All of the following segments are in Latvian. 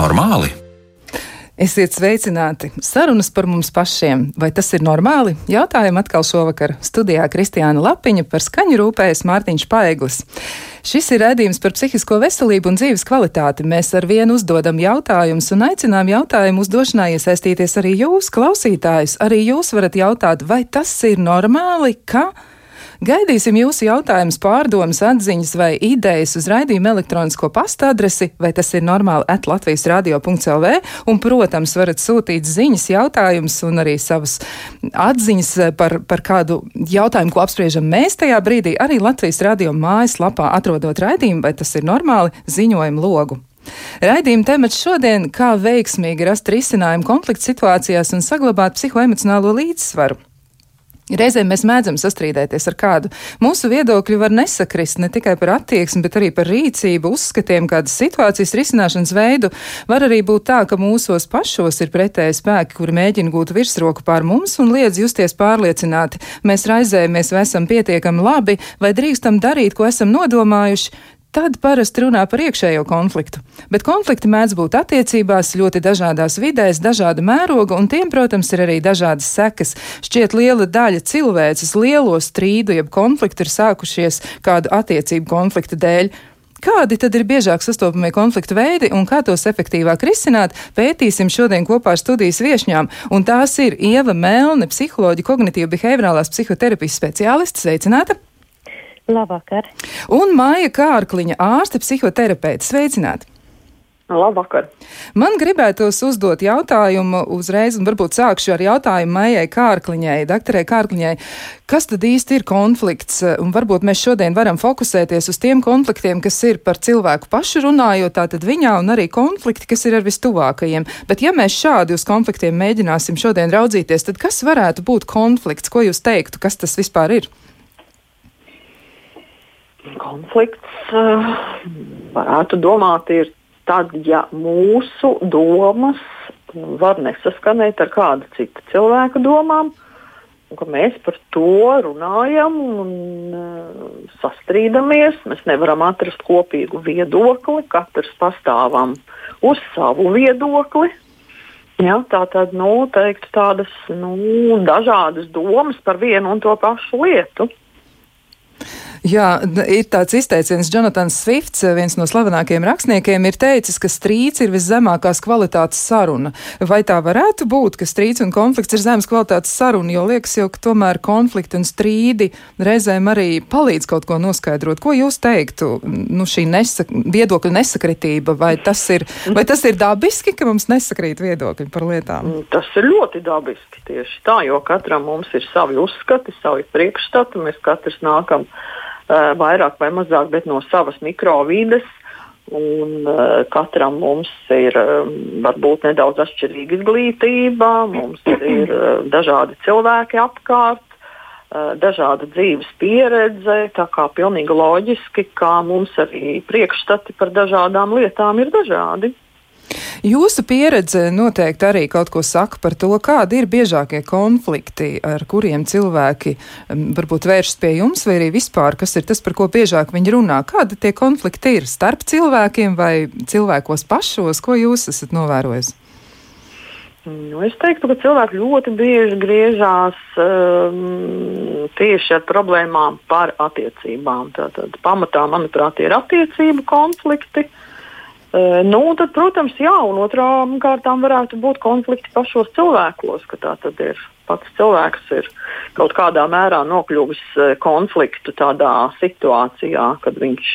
normāli? Esiet sveicināti! Sarunas par mums pašiem. Vai tas ir normāli? Jautājumu atkal šovakar studijā Kristiāna Lapiņa par skaņu rūpējas Mārtiņš Paeglis. Šis ir redzījums par psihisko veselību un dzīves kvalitāti. Mēs ar vienu uzdodam jautājumus un aicinām jautājumu uzdošanā iesaistīties arī jūs, klausītājus. Arī jūs varat jautāt, vai tas ir normāli, ka Gaidīsim jūsu jautājumus, pārdomas, atziņas vai idejas uz raidījuma elektronisko pasta adresi, vai tas ir normāli at Latvijas radio.lv, un, protams, varat sūtīt ziņas, jautājumus un arī savas atziņas par, par kādu jautājumu, ko apspriežam mēs tajā brīdī, arī Latvijas radio mājaslapā atrodot raidījumu, vai tas ir normāli ziņojumu logu. Raidījuma temats šodien - kā veiksmīgi rast risinājumu konflikta situācijās un saglabāt psihoemocionālo līdzsvaru. Reizēm mēs mēdzam sastrīdēties ar kādu. Mūsu viedokļi var nesakrist ne tikai par attieksmi, bet arī par rīcību, uzskatiem, kādas situācijas risināšanas veidu. Var arī būt tā, ka mūsos pašos ir pretēji spēki, kuri mēģina gūt virsroku pār mums un liedz justies pārliecināti. Mēs raizējamies, vai esam pietiekami labi, vai drīkstam darīt, ko esam nodomājuši tad parasti runā par iekšējo konfliktu. Bet konflikti mēdz būt attiecībās ļoti dažādās vidēs, dažāda mēroga, un tiem, protams, ir arī dažādas sekas. Šķiet, liela daļa cilvēces lielo strīdu, jeb konfliktu ir sākušies kādu attiecību konflikta dēļ. Kādi tad ir biežāk sastopamie konfliktu veidi un kā tos efektīvāk risināt, pētīsim šodien kopā ar studijas viešņām. Un tās ir Ieva Melne, psiholoģija, kognitīva behaviorālās psihoterapijas speciāliste. Sveicināta! Labvakar. Un Māja Kārkliņa, ārste psihoterapeite. Sveicināti! Labvakar. Man gribētos uzdot jautājumu uzreiz, un varbūt sākšu ar jautājumu Maijai Kārkliņai, doktorai Kārkliņai. Kas tad īsti ir konflikts? Un varbūt mēs šodien varam fokusēties uz tiem konfliktiem, kas ir par cilvēku pašu runājot, tātad viņā, un arī konflikti, kas ir ar vistuvākajiem. Bet ja mēs šādi uz konfliktiem mēģināsim šodien raudzīties, tad kas varētu būt konflikts? Ko jūs teiktu, kas tas vispār ir? Konflikts uh, varētu domāt, ir tad, ja mūsu domas var nesaskanēt ar kādu citu cilvēku domām, ka mēs par to runājam un uh, sastrīdamies. Mēs nevaram atrast kopīgu viedokli, katrs pastāvam uz savu viedokli. Ja, tā tad nu, teikt, tādas nu, dažādas domas par vienu un to pašu lietu. Jā, ir tāds izteiciens, Jonatans Swifts, viens no slavenākajiem rakstniekiem, ir teicis, ka strīds ir viszemākās kvalitātes saruna. Vai tā varētu būt, ka strīds un konflikts ir zemes kvalitātes saruna, jo liekas jau, ka tomēr konflikti un strīdi reizēm arī palīdz kaut ko noskaidrot. Ko jūs teiktu? Nu, šī nesa, viedokļa nesakritība, vai tas, ir, vai tas ir dabiski, ka mums nesakrīt viedokļi par lietām? Mm, tas ir ļoti dabiski tieši tā, jo katram mums ir savi uzskati, savi priekšstati, mēs katrs nākam vairāk vai mazāk, bet no savas mikrovides. Un, uh, katram mums ir um, varbūt nedaudz atšķirīga izglītība, mums ir uh, dažādi cilvēki apkārt, uh, dažāda dzīves pieredze. Tā kā pilnīgi loģiski, ka mums arī priekšstati par dažādām lietām ir dažādi. Jūsu pieredze noteikti arī kaut ko saka par to, kādi ir biežākie konflikti, ar kuriem cilvēki varbūt vēršas pie jums, vai arī vispār, kas ir tas, par ko biežāk viņi runā. Kādi tie konflikti ir starp cilvēkiem vai cilvēkos pašos, ko jūs esat novērojis? Nu, es teiktu, ka cilvēki ļoti bieži griežās um, tieši ar problēmām par attiecībām. Tātad pamatā, manuprāt, ir attiecību konflikti. Uh, nu, tad, protams, jā, un otrām kārtām varētu būt konflikti pašos cilvēkos, ka tā tad ir. Pats cilvēks ir kaut kādā mērā nokļuvis konfliktu tādā situācijā, kad viņš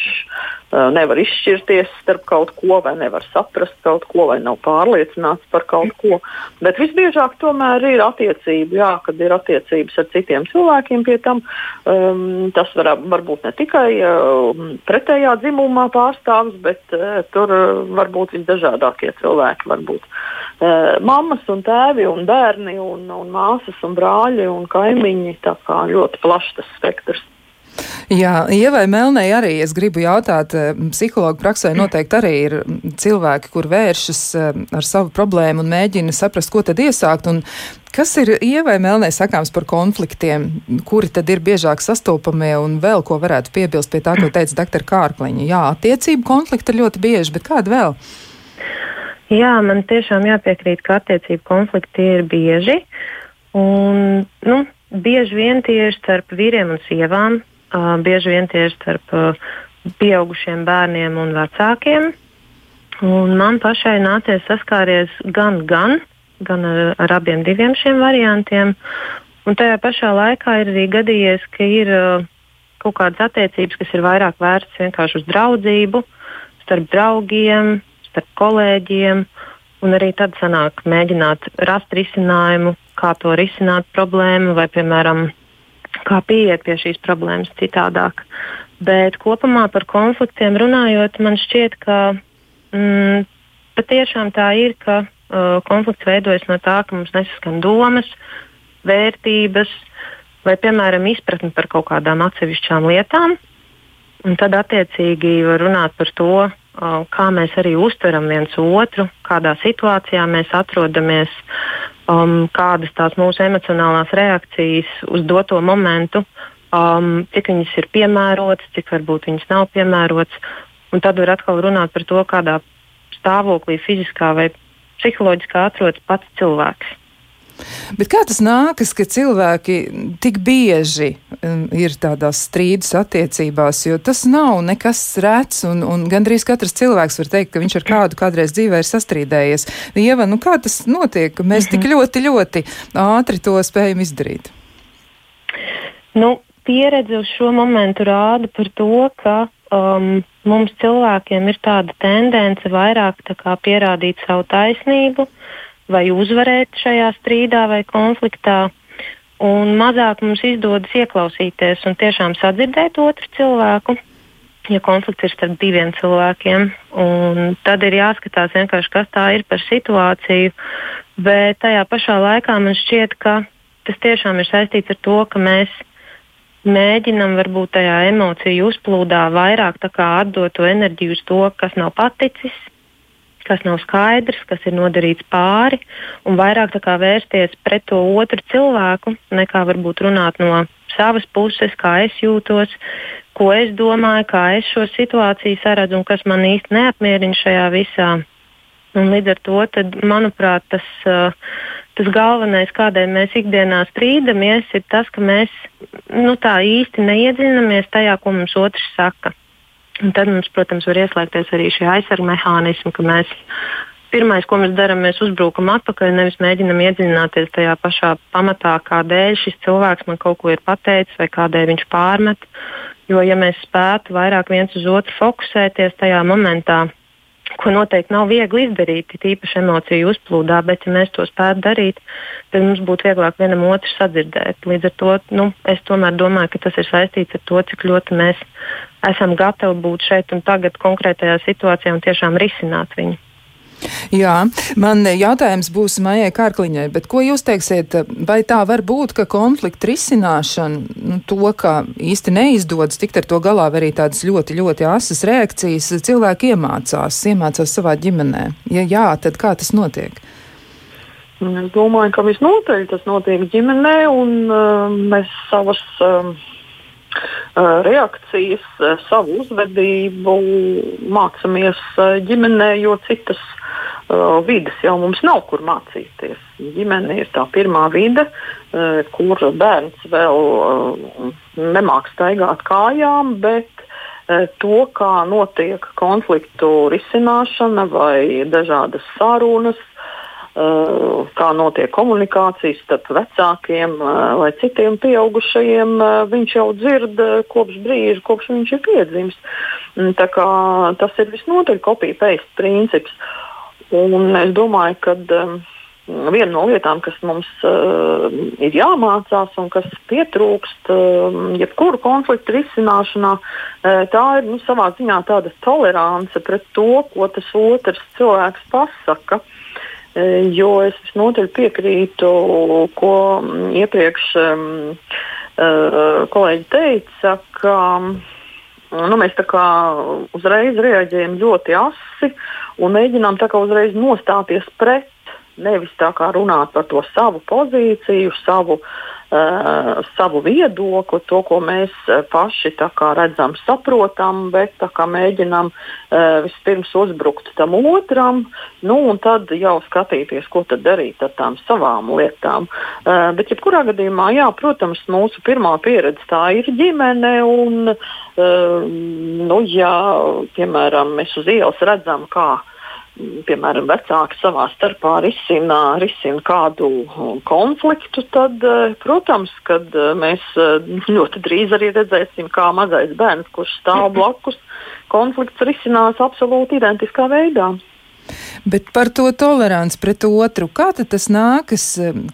nevar izšķirties starp kaut ko, vai nevar saprast kaut ko, vai nav pārliecināts par kaut ko. Bet visbiežāk tomēr ir attiecība, jā, kad ir attiecības ar citiem cilvēkiem pie tam. Um, tas var, var būt ne tikai uh, pretējā dzimumā pārstāvis, bet uh, tur var būt visdažādākie cilvēki. Varbūt uh, mammas un tēvi un bērni un, un māsas un brāļi un kaimiņi. Tā kā ļoti plašs tas spektrs. Jā, Ievai Melnei arī es gribu jautāt, psihologu praksē noteikti arī ir cilvēki, kur vēršas ar savu problēmu un mēģina saprast, ko tad iesākt. Un kas ir Ievai Melnei sakāms par konfliktiem, kuri tad ir biežāk sastopamie un vēl ko varētu piebilst pie tā, ko teica dr. Kārkliņa? Jā, attiecību konflikti ir ļoti bieži, bet kāda vēl? Jā, man tiešām jāpiekrīt, ka attiecību konflikti ir bieži. Un, nu, bieži vien tie ir starp vīriem un sievām, bieži vien tie ir starp pieaugušiem bērniem un vecākiem. Un man pašai nācies saskāries gan, gan, gan ar, ar abiem šiem variantiem. Un tajā pašā laikā ir arī gadījies, ka ir kaut kādas attiecības, kas ir vairāk vērstas vienkārši uz draudzību, starp draugiem, starp kolēģiem. Un arī tad sanāk mēģināt rast risinājumu, kā to risināt problēmu, vai, piemēram, kā pieiet pie šīs problēmas citādāk. Bet kopumā par konfliktiem runājot, man šķiet, ka mm, patiešām tā ir, ka uh, konflikts veidojas no tā, ka mums nesaskan domas, vērtības vai, piemēram, izpratne par kaut kādām atsevišķām lietām. Un tad attiecīgi var runāt par to, kā mēs arī uztveram viens otru, kādā situācijā mēs atrodamies, um, kādas tās mūsu emocionālās reakcijas uz doto momentu, um, cik viņas ir piemērotas, cik varbūt viņas nav piemērotas. Un tad var atkal runāt par to, kādā stāvoklī fiziskā vai psiholoģiskā atrodas pats cilvēks. Bet kā tas nākas, ka cilvēki tik bieži um, ir tādās strīdus attiecībās, jo tas nav nekas rēts, un, un gandrīz katrs cilvēks var teikt, ka viņš ar kādu kādreiz dzīvē ir sastrīdējies. Ieva, nu kā tas notiek, ka mēs tik mhm. ļoti, ļoti ātri to spējam izdarīt? Nu, pieredze uz šo momentu rāda par to, ka um, mums cilvēkiem ir tāda tendence vairāk tā pierādīt savu taisnību, uh, vai uzvarēt šajā strīdā vai konfliktā. Un mazāk mums izdodas ieklausīties un tiešām sadzirdēt otru cilvēku, ja konflikts ir starp diviem cilvēkiem. Un tad ir jāskatās vienkārši, kas tā ir par situāciju. Bet tajā pašā laikā man šķiet, ka tas tiešām ir saistīts ar to, ka mēs mēģinam varbūt tajā emociju uzplūdā vairāk atdot to enerģiju uz to, kas nav paticis, kas nav skaidrs, kas ir nodarīts pāri, un vairāk vērsties pret to otru cilvēku, nekā varbūt runāt no savas puses, kā es jūtos, ko es domāju, kā es šo situāciju saredzu un kas man īsti neapmierina šajā visā. Un līdz ar to, tad, manuprāt, tas, tas galvenais, kādēļ mēs ikdienā strīdamies, ir tas, ka mēs nu, tā īsti neiedziļināmies tajā, ko mums otrs saka. Un tad mums, protams, var ieslēgties arī šie aizsargu mehānismi, ka mēs pirmais, ko mēs darām, mēs uzbrukam atpakaļ, nevis mēģinam iedziļināties tajā pašā pamatā, kādēļ šis cilvēks man kaut ko ir pateicis vai kādēļ viņš pārmet. Jo, ja mēs spētu vairāk viens uz otru fokusēties tajā momentā, ko noteikti nav viegli izdarīt, tīpaši emociju uzplūdā, bet, ja mēs to spētu darīt, tad mums būtu vieglāk vienam otru sadzirdēt. Līdz ar to nu, es tomēr domāju, ka tas ir saistīts ar to, cik ļoti mēs esam gatavi būt šeit un tagad konkrētajā situācijā un tiešām risināt viņu. Jā, man jautājums būs Maijai Kārkliņai, bet ko jūs teiksiet, vai tā var būt, ka konflikta risināšana, nu, to, ka īsti neizdodas tikt ar to galā, vai arī tādas ļoti, ļoti asas reakcijas, cilvēki iemācās, iemācās savā ģimenē? Ja jā, tad kā tas notiek? Es domāju, ka visnotaļ tas notiek ģimenē, un uh, mēs savas. Uh, reakcijas, savu uzvedību mācāmies ģimenē, jo citas vidas jau mums nav kur mācīties. Ģimene ir tā pirmā vide, kur bērns vēl nemāks staigāt kājām, bet to, kā notiek konfliktu risināšana vai dažādas sarunas, kā notiek komunikācijas starp vecākiem vai citiem pieaugušajiem, viņš jau dzird kopš brīža, kopš viņš ir piedzimis. Mm, tas ir visnotaļ kopija-paste princips. Un es domāju, ka um, viena no lietām, kas mums uh, ir jāmācās un kas pietrūkst uh, jebkuru konfliktu risināšanā, uh, tā ir nu, savā ziņā tāda tolerance pret to, ko tas otrs cilvēks pasaka. Uh, jo es visnotaļ piekrītu, ko iepriekš um, uh, kolēģi teica, ka nu, mēs uzreiz reaģējam ļoti asi un mēģinām uzreiz nostāties pret nevis tā kā runāt par to savu pozīciju, savu uh, savu viedokli, to, ko mēs uh, paši redzam, saprotam, bet mēģinām uh, vispirms uzbrukt tam otram, nu, un tad jau skatīties, ko darīt ar tām savām lietām. Uh, bet, jebkurā gadījumā, jā, protams, mūsu pirmā pieredze tā ir ģimene. Un, uh, nu, ja, piemēram, mēs uz ielas redzam, kā piemēram, vecāki savā starpā risina, risina kādu konfliktu, tad, eh, protams, kad eh, mēs ļoti drīz arī redzēsim, kā mazais bērns, kurš stāv blakus, konflikts risinās absolūti identiskā veidā. Bet par to toleranci pret otru, kā tas nākas,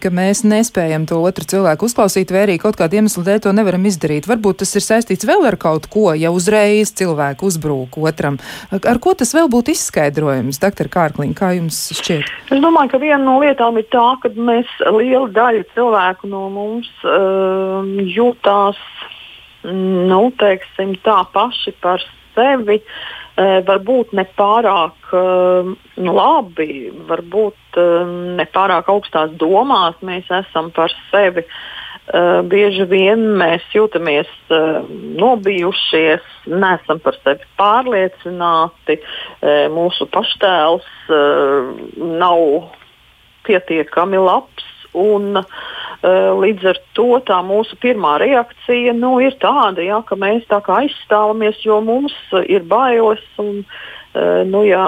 ka mēs nespējam to otru cilvēku uzklausīt, vai arī kaut kādu iemeslu dēļ to nevaram izdarīt? Varbūt tas ir saistīts vēl ar kaut ko, ja uzreiz cilvēku uzbrūk otram. Ar ko tas vēl būtu izskaidrojums, doktor Kārkliņ, kā jums šķiet? Es domāju, ka viena no lietām ir tā, ka mēs liela daļa cilvēku no mums uh, jūtās, nu, teiksim, tā paši par sevi. Uh, varbūt ne pārāk labi, varbūt ne pārāk augstās domās mēs esam par sevi. Bieži vien mēs jūtamies nobijušies, neesam par sevi pārliecināti, mūsu paštēls nav pietiekami labs. Un, uh, līdz ar to tā mūsu pirmā reakcija nu, ir tāda, ja, ka mēs tā kā aizstāvamies, jo mums ir bailes. Un, uh, nu, jā,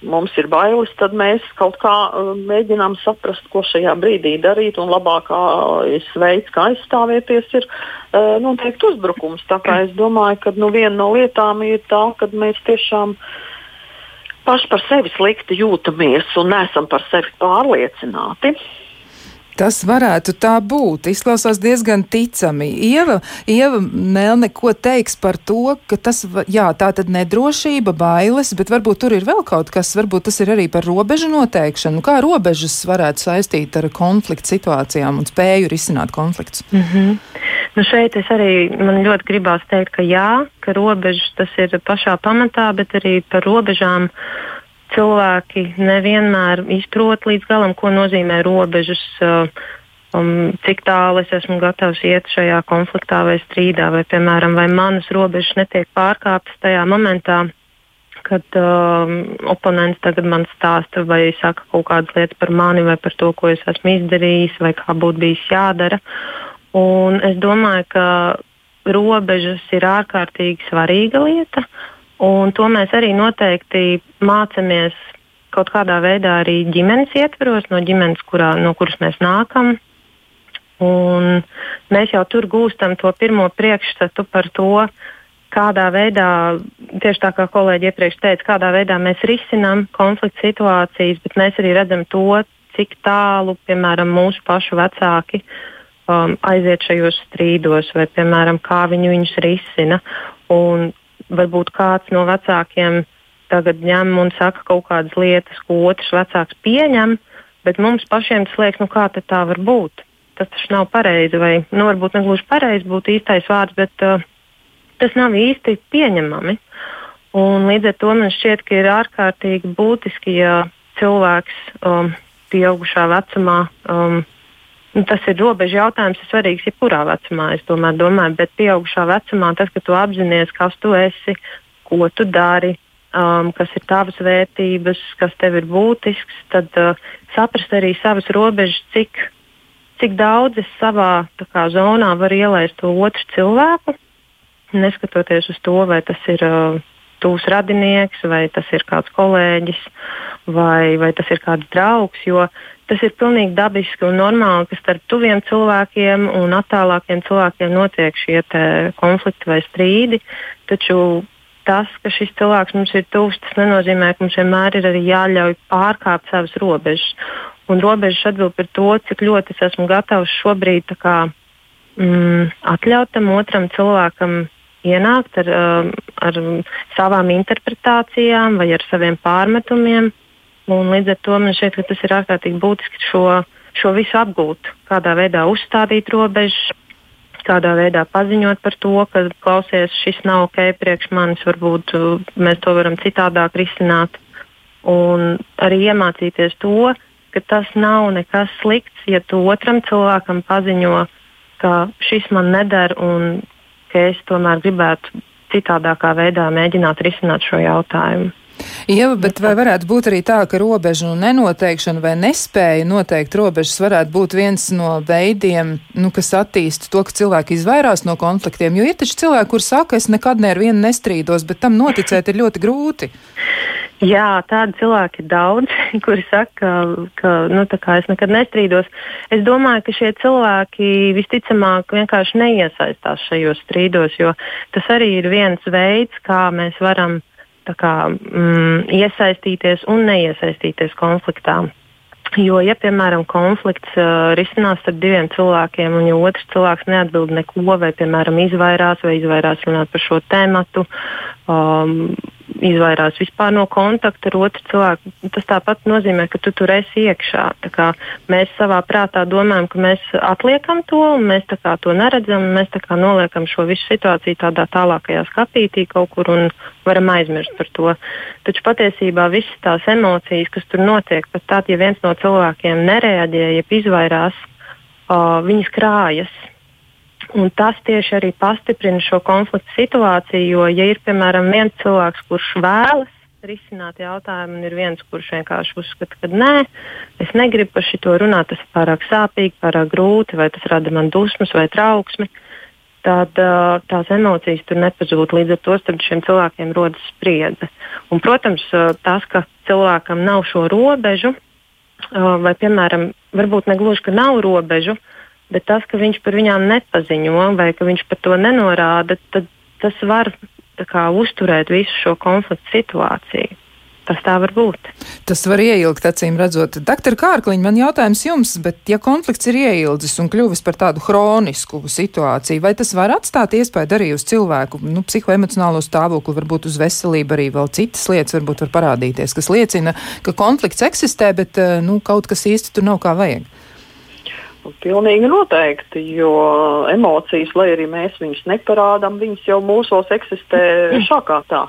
mums ir bailes, tad mēs kaut kā uh, mēģinām saprast, ko šajā brīdī darīt. Labākais veids, kā aizstāvēties, ir uh, noteikti uzbrukums. Tā kā es domāju, ka nu, viena no lietām ir tā, ka mēs tiešām paši par sevi slikti jūtamies un neesam par sevi pārliecināti. Tas varētu tā būt. Izklausās diezgan ticami. Ieva, Ieva Melne, ko teiks par to, ka tas, jā, tā tad nedrošība, bailes, bet varbūt tur ir vēl kaut kas, varbūt tas ir arī par robežu noteikšanu. Kā robežas varētu saistīt ar konfliktu situācijām un spēju risināt konfliktus? Mm -hmm. Nu šeit es arī man ļoti gribās teikt, ka jā, ka robežas tas ir pašā pamatā, bet arī par robežām cilvēki nevienmēr izprot līdz galam, ko nozīmē robežas, uh, um, cik tālu es esmu gatavs iet šajā konfliktā vai strīdā, vai, piemēram, vai manas robežas netiek pārkāptas tajā momentā, kad um, oponents tagad man stāsta vai saka kaut kādas lietas par mani vai par to, ko es esmu izdarījis vai kā būtu bijis jādara. Un es domāju, ka robežas ir ārkārtīgi svarīga lieta. Un to mēs arī noteikti mācāmies kaut kādā veidā arī ģimenes ietveros, no ģimenes, kurā, no kuras mēs nākam. Un mēs jau tur gūstam to pirmo priekšstatu par to, kādā veidā, tieši tā kā kolēģi iepriekš teica, kādā veidā mēs risinām konflikta situācijas, bet mēs arī redzam to, cik tālu, piemēram, mūsu pašu vecāki um, aiziet šajos strīdos, vai, piemēram, kā viņi viņus risina. Un varbūt kāds no vecākiem tagad ņem un saka kaut kādas lietas, ko otrs vecāks pieņem, bet mums pašiem tas liekas, nu kā tā var būt. Tas taču nav pareizi, vai nu, varbūt ne gluži pareizi būtu īstais vārds, bet uh, tas nav īsti pieņemami. Un līdz ar to man šķiet, ka ir ārkārtīgi būtiski, ja cilvēks um, pieaugušā vecumā um, Nu, tas ir robežu jautājums, ir svarīgs jebkurā vecumā, es tomēr domāju, bet pieaugušā vecumā tas, ka tu apzinājies, kas tu esi, ko tu dari, um, kas ir tavas vērtības, kas tev ir būtisks, tad uh, saprast arī savas robežas, cik, cik daudz es savā kā, zonā varu ielaist to otru cilvēku, neskatoties uz to, vai tas ir. Uh, tūs radinieks, vai tas ir kāds kolēģis, vai, vai tas ir kāds draugs. Jo tas ir pilnīgi dabiski un normāli, ka starp tuviem cilvēkiem un attālākiem cilvēkiem notiek šie konflikti vai strīdi. Taču tas, ka šis cilvēks mums ir tuvs, tas nenozīmē, ka mums vienmēr ir arī jāļauj pārkāpt savas robežas. Un robežas atbild par to, cik ļoti es esmu gatavs šobrīd kā, mm, atļaut tam otram cilvēkam ienākt ar, um, ar savām interpretācijām vai ar saviem pārmetumiem. Un līdz ar to man šķiet, ka tas ir ārkārtīgi būtiski šo, šo visu apgūt, kādā veidā uzstādīt robežas, kādā veidā paziņot par to, ka klausies, šis nav ok priekš manis, varbūt uh, mēs to varam citādāk risināt. Un arī iemācīties to, ka tas nav nekas slikts, ja tu otram cilvēkam paziņo, ka šis man neder un ka es tomēr gribētu citādākā veidā mēģināt risināt šo jautājumu. Jā, bet vai varētu būt arī tā, ka robežu nenoteikšana vai nespēja noteikt robežas varētu būt viens no veidiem, nu, kas attīsta to, ka cilvēki izvairās no konfliktiem? Jo ir taču cilvēki, kur saka, es nekad ne ar vienu nestrīdos, bet tam noticēt ir ļoti grūti. Jā, tādi cilvēki ir daudz, kuri saka, ka nu, es nekad nestrīdos. Es domāju, ka šie cilvēki visticamāk vienkārši neiesaistās šajos strīdos, jo tas arī ir viens veids, kā mēs varam kā, mm, iesaistīties un neiesaistīties konfliktā. Jo, ja, piemēram, konflikts uh, risinās starp diviem cilvēkiem, un ja otrs cilvēks neatbild neko, vai, piemēram, izvairās vai izvairās runāt par šo tēmatu, um, izvairās vispār no kontakta ar otru cilvēku. Tas tāpat nozīmē, ka tu tur esi iekšā. Mēs savā prātā domājam, ka mēs atliekam to, un mēs to neredzam. Mēs noliekam šo visu situāciju tādā tālākajā skatītī kaut kur un varam aizmirst par to. Taču patiesībā visas tās emocijas, kas tur notiek, pat tad, ja viens no cilvēkiem nereaģē, jeb izvairās, uh, viņas krājas Un tas tieši arī pastiprina šo konfliktu situāciju, jo, ja ir piemēram viens cilvēks, kurš vēlas risināt jautājumu, un ir viens, kurš vienkārši uzskata, ka nē, es negribu par šo runāt, tas ir pārāk sāpīgi, pārāk grūti, vai tas rada man dusmas vai trauksmi, tad uh, tās emocijas tur nepazūd. Līdz ar to starp šiem cilvēkiem rodas spriedze. Un, protams, uh, tas, ka cilvēkam nav šo robežu, uh, vai, piemēram, varbūt ne gluži, ka nav robežu, uh, bet tas, ka viņš par viņām nepaziņo vai ka viņš par to nenorāda, tad tas var kā, uzturēt visu šo konfliktu situāciju. Tas tā var būt. Tas var ieilgt, acīm redzot. Doktor Kārkliņ, man jautājums jums, bet ja konflikts ir ieildzis un kļuvis par tādu hronisku situāciju, vai tas var atstāt iespēju arī uz cilvēku, nu, psihoemocionālo stāvokli, varbūt uz veselību, arī vēl citas lietas varbūt var parādīties, kas liecina, ka konflikts eksistē, bet, eh, nu, kaut kas īsti tur nav kā vajag? Pilnīgi noteikti, jo emocijas, lai arī mēs viņus neparādām, viņas jau mūsos eksistē šākā tā.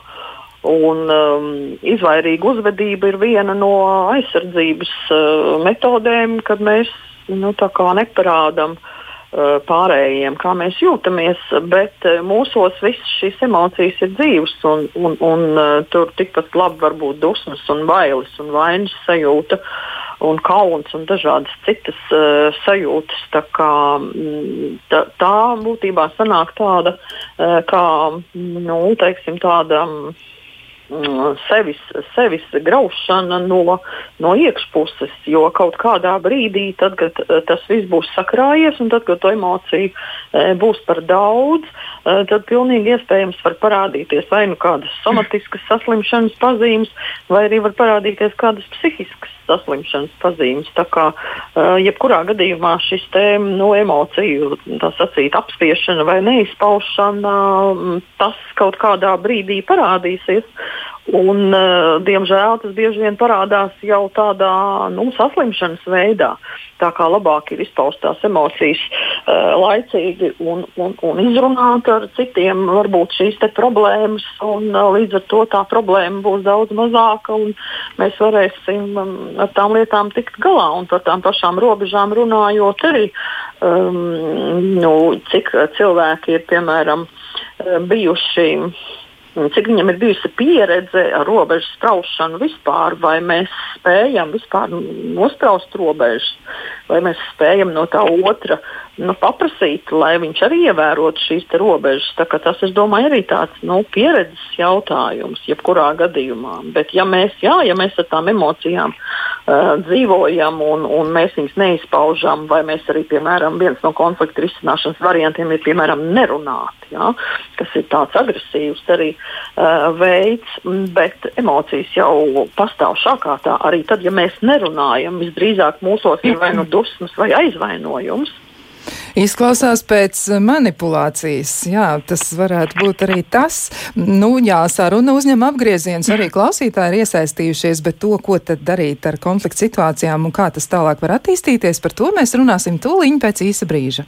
Un um, izvairīga uzvedība ir viena no aizsardzības uh, metodēm, kad mēs nu, neparādām uh, pārējiem, kā mēs jūtamies, bet uh, mūsos visas šīs emocijas ir dzīves, un, un, un uh, tur tikpat labi var būt dusmas, un bailes un vainas sajūta. Uh, un kauns un dažādas citas uh, sajūtas. Tā, kā, mm, tā, tā būtībā sanāk tāda, uh, kā nu, teiksim, tāda. Um, sevis, sevis graušana no, no iekšpuses, jo kaut kādā brīdī, tad, kad tas viss būs sakrājies un tad, kad to emociju būs par daudz, tad pilnīgi iespējams var parādīties vai nu kādas somatiskas saslimšanas pazīmes, vai arī var parādīties kādas psihiskas saslimšanas pazīmes. Tā kā uh, jebkurā gadījumā šis te, nu, emociju sacīt, apspiešana vai neizpaušana, tas kaut kādā brīdī parādīsies. Un, uh, diemžēl tas bieži vien parādās jau tādā nu, saslimšanas veidā. Tā kā labāk ir izpaust tās emocijas uh, laicīgi un, un, un izrunāt ar citiem, varbūt šīs problēmas, un uh, līdz ar to tā problēma būs daudz mazāka, un mēs varēsim um, ar tām lietām tikt galā. Un par tām pašām robežām runājot, arī um, nu, cik cilvēki ir piemēram bijuši cik viņam ir bijusi pieredze ar robežu spraušanu vispār, vai mēs spējam vispār nospraust robežas, vai mēs spējam no tā otra nu, paprasīt, lai viņš arī ievērotu šīs robežas. Tas, es domāju, arī tāds nu, pieredzes jautājums, jebkurā gadījumā. Bet, ja mēs, jā, ja mēs ar tām emocijām uh, dzīvojam un, un mēs viņus neizpaužam, vai mēs arī, piemēram, viens no konflikta risināšanas variantiem ir, piemēram, nerunāt, jā, kas ir tāds agresīvs arī uh, veids, bet emocijas jau pastāv šākā tā. Arī tad, ja mēs nerunājam, visdrīzāk mūsos ir vai nu dusmas vai aizvainojums. Izklausās pēc manipulācijas. Jā, tas varētu būt arī tas. Nu, jā, saruna uzņem apgrieziens. Arī klausītāji ir iesaistījušies, bet to, ko tad darīt ar konfliktu situācijām un kā tas tālāk var attīstīties, par to mēs runāsim tūliņ pēc īsa brīža.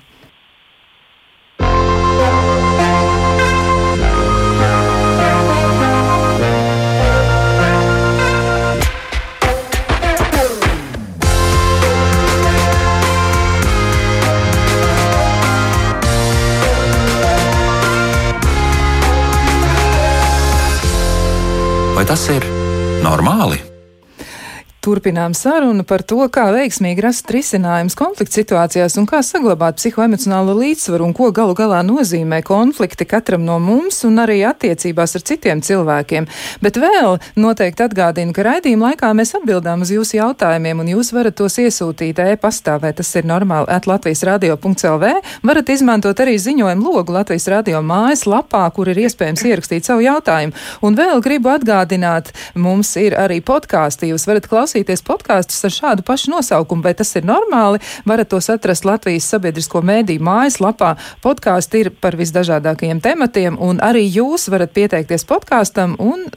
Turpinām sarunu par to, kā veiksmīgi rast risinājumus konflikta situācijās un kā saglabāt psihoemocionālo līdzsvaru un ko galu galā nozīmē konflikti katram no mums un arī attiecībās ar citiem cilvēkiem. Bet vēl noteikti atgādinu, ka raidījuma laikā mēs atbildām uz jūsu jautājumiem un jūs varat tos iesūtīt e-pastā, vai tas ir normāli at Latvijas radio.lv. Varat izmantot arī ziņojumu logu Latvijas radio mājas lapā, kur ir iespējams ierakstīt savu jautājumu. Un vēl gribu atgādināt, mums ir arī podkāsti, jūs varat klausīties klausīties podkāstus ar šādu pašu nosaukumu, vai tas ir normāli. Varat tos atrast Latvijas sabiedrisko mēdīju mājaslapā. Podkāsti ir par visdažādākajiem tematiem, un arī jūs varat pieteikties podkāstam un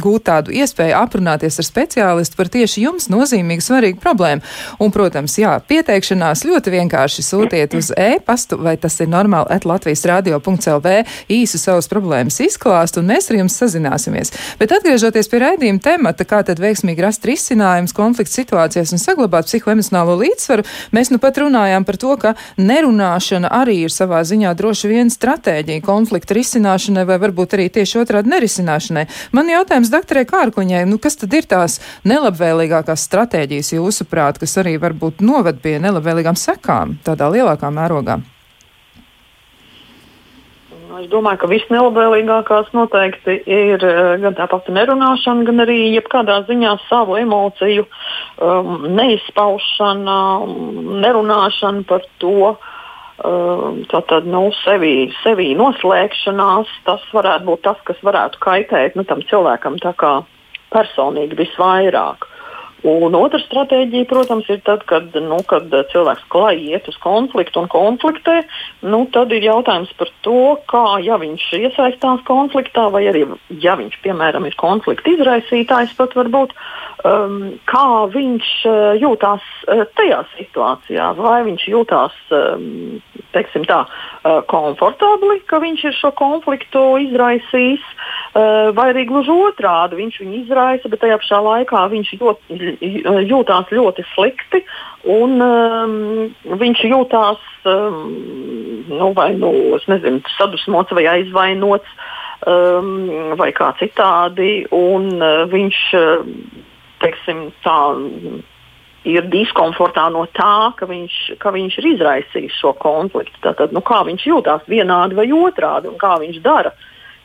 gūt tādu iespēju aprunāties ar speciālistu par tieši jums nozīmīgu, svarīgu problēmu. Un, protams, jā, pieteikšanās ļoti vienkārši sūtiet uz e-pastu, vai tas ir normāli, at Latvijas radio.lv īsu savas problēmas izklāst, un mēs ar jums sazināsimies. Bet atgriežoties pie raidījuma temata, kā tad veiksmīgi rast risinājums konflikta situācijās un saglabāt psihoemocionālo līdzsvaru, mēs nu pat runājām par to, ka nerunāšana arī ir savā ziņā droši vien stratēģija konflikta risināšanai vai varbūt arī tieši otrādi nerisināšanai. Man jautājums doktorē Kārkuņai, nu kas tad ir tās nelabvēlīgākās stratēģijas jūsuprāt, kas arī varbūt noved pie nelabvēlīgām sekām tādā lielākā mērogā? Es domāju, ka visnelabvēlīgākās noteikti ir eh, gan tā pati nerunāšana, gan arī jebkādā ziņā savu emociju um, neizpaušana, nerunāšana par to. Um, Tātad nu, sevi, sevi noslēgšanās, tas varētu būt tas, kas varētu kaitēt nu, tam cilvēkam personīgi visvairāk. Un otra stratēģija, protams, ir tad, kad, nu, kad cilvēks klāji iet uz konfliktu un konfliktē. Nu, tad ir jautājums par to, kā ja viņš iesaistās konfliktā, vai arī ja viņš, piemēram, ir konflikta izraisītājs, pat varbūt um, kā viņš uh, jūtās uh, tajā situācijā. Vai viņš jūtās um, tā, uh, komfortabli, ka viņš ir šo konfliktu izraisījis, vai arī gluži otrādi viņš viņu izraisa, bet tajā pašā laikā viņš jūt, jūtās ļoti slikti. Un, um, viņš jūtās um, nu, vai nu, nezinu, sadusmots vai aizvainots um, vai kā citādi. Un, uh, viņš uh, teiksim, tā, ir diskomfortā no tā, ka viņš, ka viņš ir izraisījis šo konfliktu. Tātad, nu, kā viņš jūtas vienādi vai otrādi un kā viņš dara.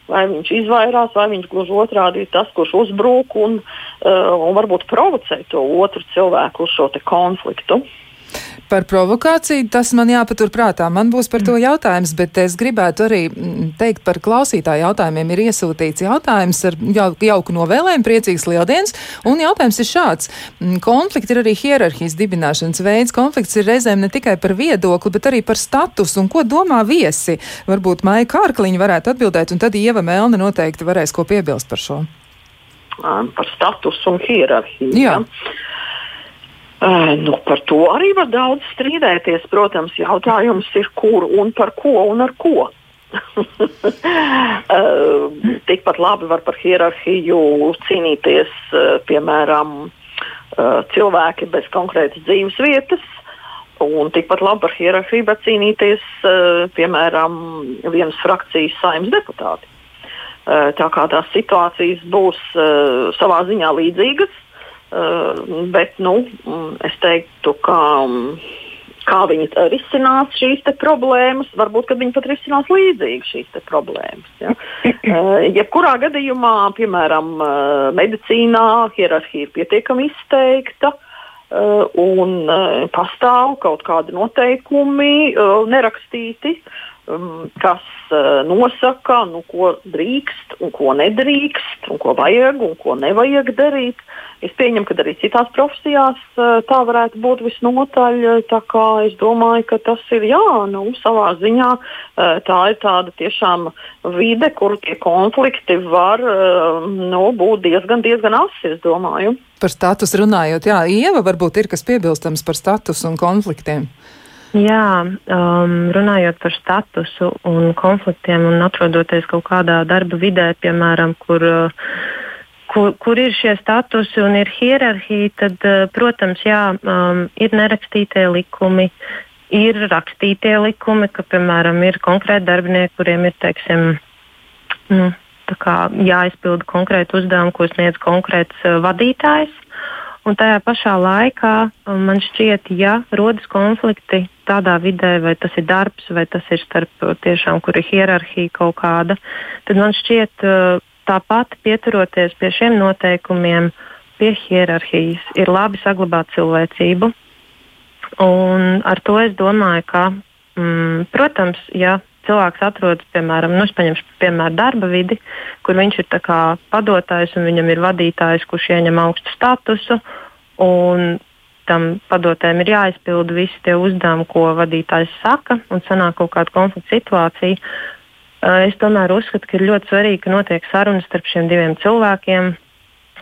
Vai viņš izvairās, vai viņš gluži otrādi ir tas, kurš uzbrūk un, uh, un varbūt provocē to otru cilvēku uz šo konfliktu. Uh, Par provokāciju tas man jāpatur prātā. Man būs par to jautājums, bet es gribētu arī mm, teikt par klausītāju jautājumiem. Ir iesūtīts jautājums ar jauku novēlējumu, priecīgs lieldienas, un jautājums ir šāds. Mm, konflikti ir arī hierarhijas dibināšanas veids. Konflikts ir reizēm ne tikai par viedokli, bet arī par statusu un ko domā viesi. Varbūt Maija Kārkliņa varētu atbildēt, un tad Ieva Melna noteikti varēs ko piebilst par šo. Par statusu un hierarhiju. Jā. Ja? Nu, par to arī var daudz strīdēties. Protams, jautājums ir, kur un par ko un ar ko. tikpat labi var par hierarhiju cīnīties, piemēram, cilvēki bez konkrētas dzīves vietas. Un tikpat labi par hierarhiju var cīnīties, piemēram, vienas frakcijas saimnes deputāti. Tā kā tās situācijas būs savā ziņā līdzīgas, bet nu, es teiktu, ka um, kā viņi risinās šīs problēmas, varbūt viņi pat risinās līdzīgi šīs problēmas. Ja? uh, jebkurā gadījumā, piemēram, uh, medicīnā hierarhija ir pietiekami izteikta. Uh, un uh, pastāv kaut kādi noteikumi, uh, nerakstīti, um, kas uh, nosaka, nu, ko drīkst un ko nedrīkst, un ko vajag un ko nevajag darīt. Es pieņemu, ka arī citās profesijās uh, tā varētu būt visnotaļ. Es domāju, ka tas ir jā, nu, savā ziņā uh, tā ir tāda tiešām vide, kur tie konflikti var uh, nu, būt diezgan, diezgan asi. Par statusu runājot, jā, Ieva varbūt ir kas piebilstams par statusu un konfliktiem. Jā, um, runājot par statusu un konfliktiem un atrodoties kaut kādā darba vidē, piemēram, kur, kur, kur ir šie statusi un ir hierarhija, tad, uh, protams, jā, um, ir nerakstītie likumi, ir rakstītie likumi, ka, piemēram, ir konkrēti darbinieki, kuriem ir, teiksim, nu, jāizpilda konkrēti uzdevumi, ko sniedz konkrēts uh, vadītājs. Un tajā pašā laikā um, man šķiet, ja rodas konflikti tādā vidē, vai tas ir darbs, vai tas ir starp tiešām, kur ir hierarhija kaut kāda, tad man šķiet, uh, tāpat pieturoties pie šiem noteikumiem, pie hierarhijas, ir labi saglabāt cilvēcību. Un ar to es domāju, ka, mm, protams, ja cilvēks atrodas, piemēram, nu, piemēram, darba vidi, kur viņš ir padotājs un viņam ir vadītājs, kurš ieņem augstu statusu. Tam padotājiem ir jāizpilda visi tie uzdevumi, ko vadītājs saka, un sanāk kaut kāda konflikta situācija. Es tomēr uzskatu, ka ir ļoti svarīgi, ka notiek sarunas starp šiem diviem cilvēkiem,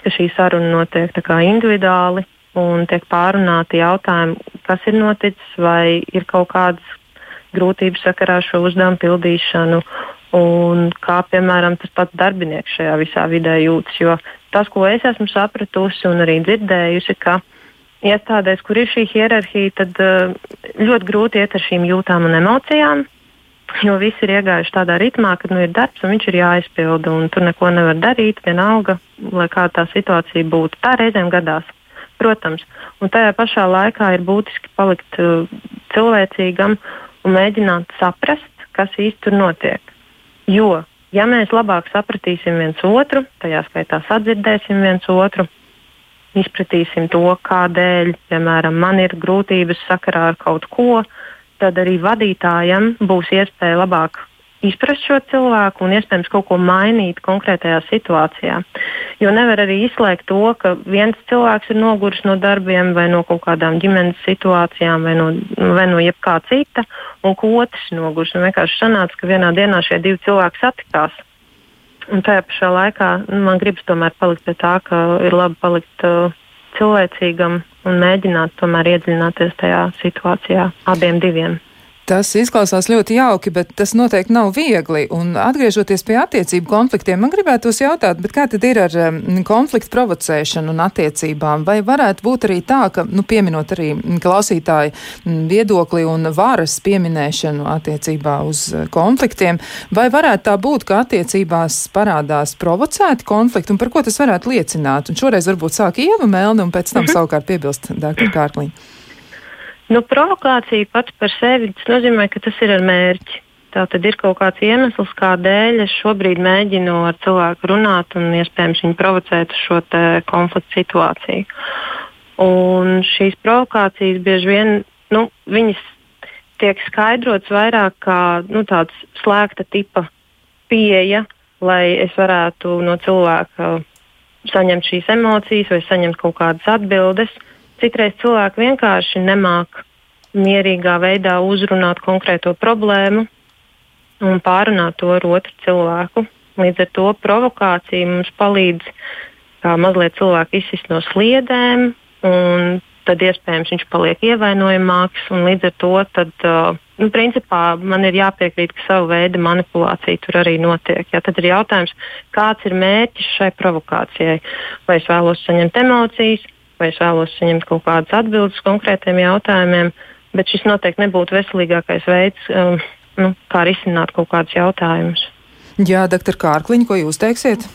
ka šī saruna notiek individuāli un tiek pārunāti jautājumi, kas ir noticis, vai ir kaut kādas grūtības sakarā ar šo uzdevumu pildīšanu, un kā piemēram tas pats darbinieks šajā visā vidē jūtas. Jo tas, ko es esmu sapratusi un arī dzirdējusi, ka iestādēs, kur ir šī hierarhija, tad uh, ļoti grūti iet ar šīm jūtām un emocijām. Jo visi ir iegājuši tādā ritmā, ka nu, ir darbs un viņš ir jāizpilda, un tur neko nevar darīt, vienalga, lai kā tā situācija būtu. Tā reizēm gadās, protams. Un tajā pašā laikā ir būtiski palikt uh, cilvēcīgam un mēģināt saprast, kas īsti tur notiek. Jo, ja mēs labāk sapratīsim viens otru, tajā skaitā sadzirdēsim viens otru, izpratīsim to, kādēļ, piemēram, man ir grūtības sakarā ar kaut ko, tad arī vadītājam būs iespēja labāk izprast šo cilvēku un iespējams kaut ko mainīt konkrētajā situācijā. Jo nevar arī izslēgt to, ka viens cilvēks ir noguris no darbiem vai no kaut kādām ģimenes situācijām vai no, vai no jebkā cita, un ka otrs noguris. Un vienkārši sanāca, ka vienā dienā šie divi cilvēki satikās. Un tajā pašā laikā nu, man gribas tomēr palikt pie tā, ka ir labi palikt uh, cilvēcīgam un mēģināt tomēr iedziļināties tajā situācijā abiem diviem. Tas izklausās ļoti jauki, bet tas noteikti nav viegli. Un atgriežoties pie attiecību konfliktiem, man gribētos jautāt, kā tad ir ar konfliktu provocēšanu un attiecībām? Vai varētu būt arī tā, ka, nu, pieminot arī klausītāju viedokli un varas pieminēšanu attiecībā uz uh, konfliktiem, vai varētu tā būt, ka attiecībās parādās provocēti konflikti un par ko tas varētu liecināt? Un šoreiz varbūt sāk Ieva Melni un pēc tam mhm. savukārt piebilst Dr. Kārkliņa. Nu, provokācija pats par sevi nozīmē, ka tas ir ar mērķi. Tā tad ir kaut kāds iemesls, kādēļ es šobrīd mēģinu ar cilvēku runāt un iespējams viņu provocēt uz šo konfliktu situāciju. Un šīs provokācijas bieži vien nu, tiek skaidrotas vairāk kā nu, tāds slēgta tipa pieeja, lai es varētu no cilvēka saņemt šīs emocijas vai saņemt kaut kādas atbildes. Citreiz cilvēki vienkārši nemāk mierīgā veidā uzrunāt konkrēto problēmu un pārunāt to ar otru cilvēku. Līdz ar to provokācija mums palīdz mazliet cilvēku izsist no sliedēm, un tad iespējams viņš paliek ievainojamāks. Līdz ar to tad, uh, nu, principā, man ir jāpiekrīt, ka savu veidu manipulācija tur arī notiek. Jā, tad ir jautājums, kāds ir mērķis šai provokācijai. Vai es vēlos saņemt emocijas, vai es vēlos saņemt kaut kādas atbildes konkrētiem jautājumiem, bet šis noteikti nebūtu veselīgākais veids, um, nu, kā risināt kaut kādus jautājumus. Jā, doktor Kārkliņ, ko jūs teiksiet?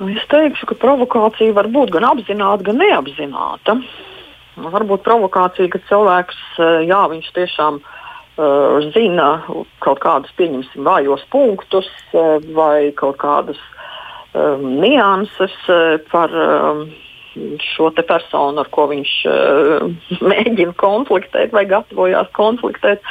Nu, es teikšu, ka provokācija var būt gan apzināta, gan neapzināta. Varbūt provokācija, ka cilvēks, eh, jā, viņš tiešām uh, zina kaut kādus, pieņemsim, vājos punktus uh, vai kaut kādas um, nianses uh, par um, šo personu, ar ko viņš uh, mēģina konfliktēt vai gatavojās konfliktēt.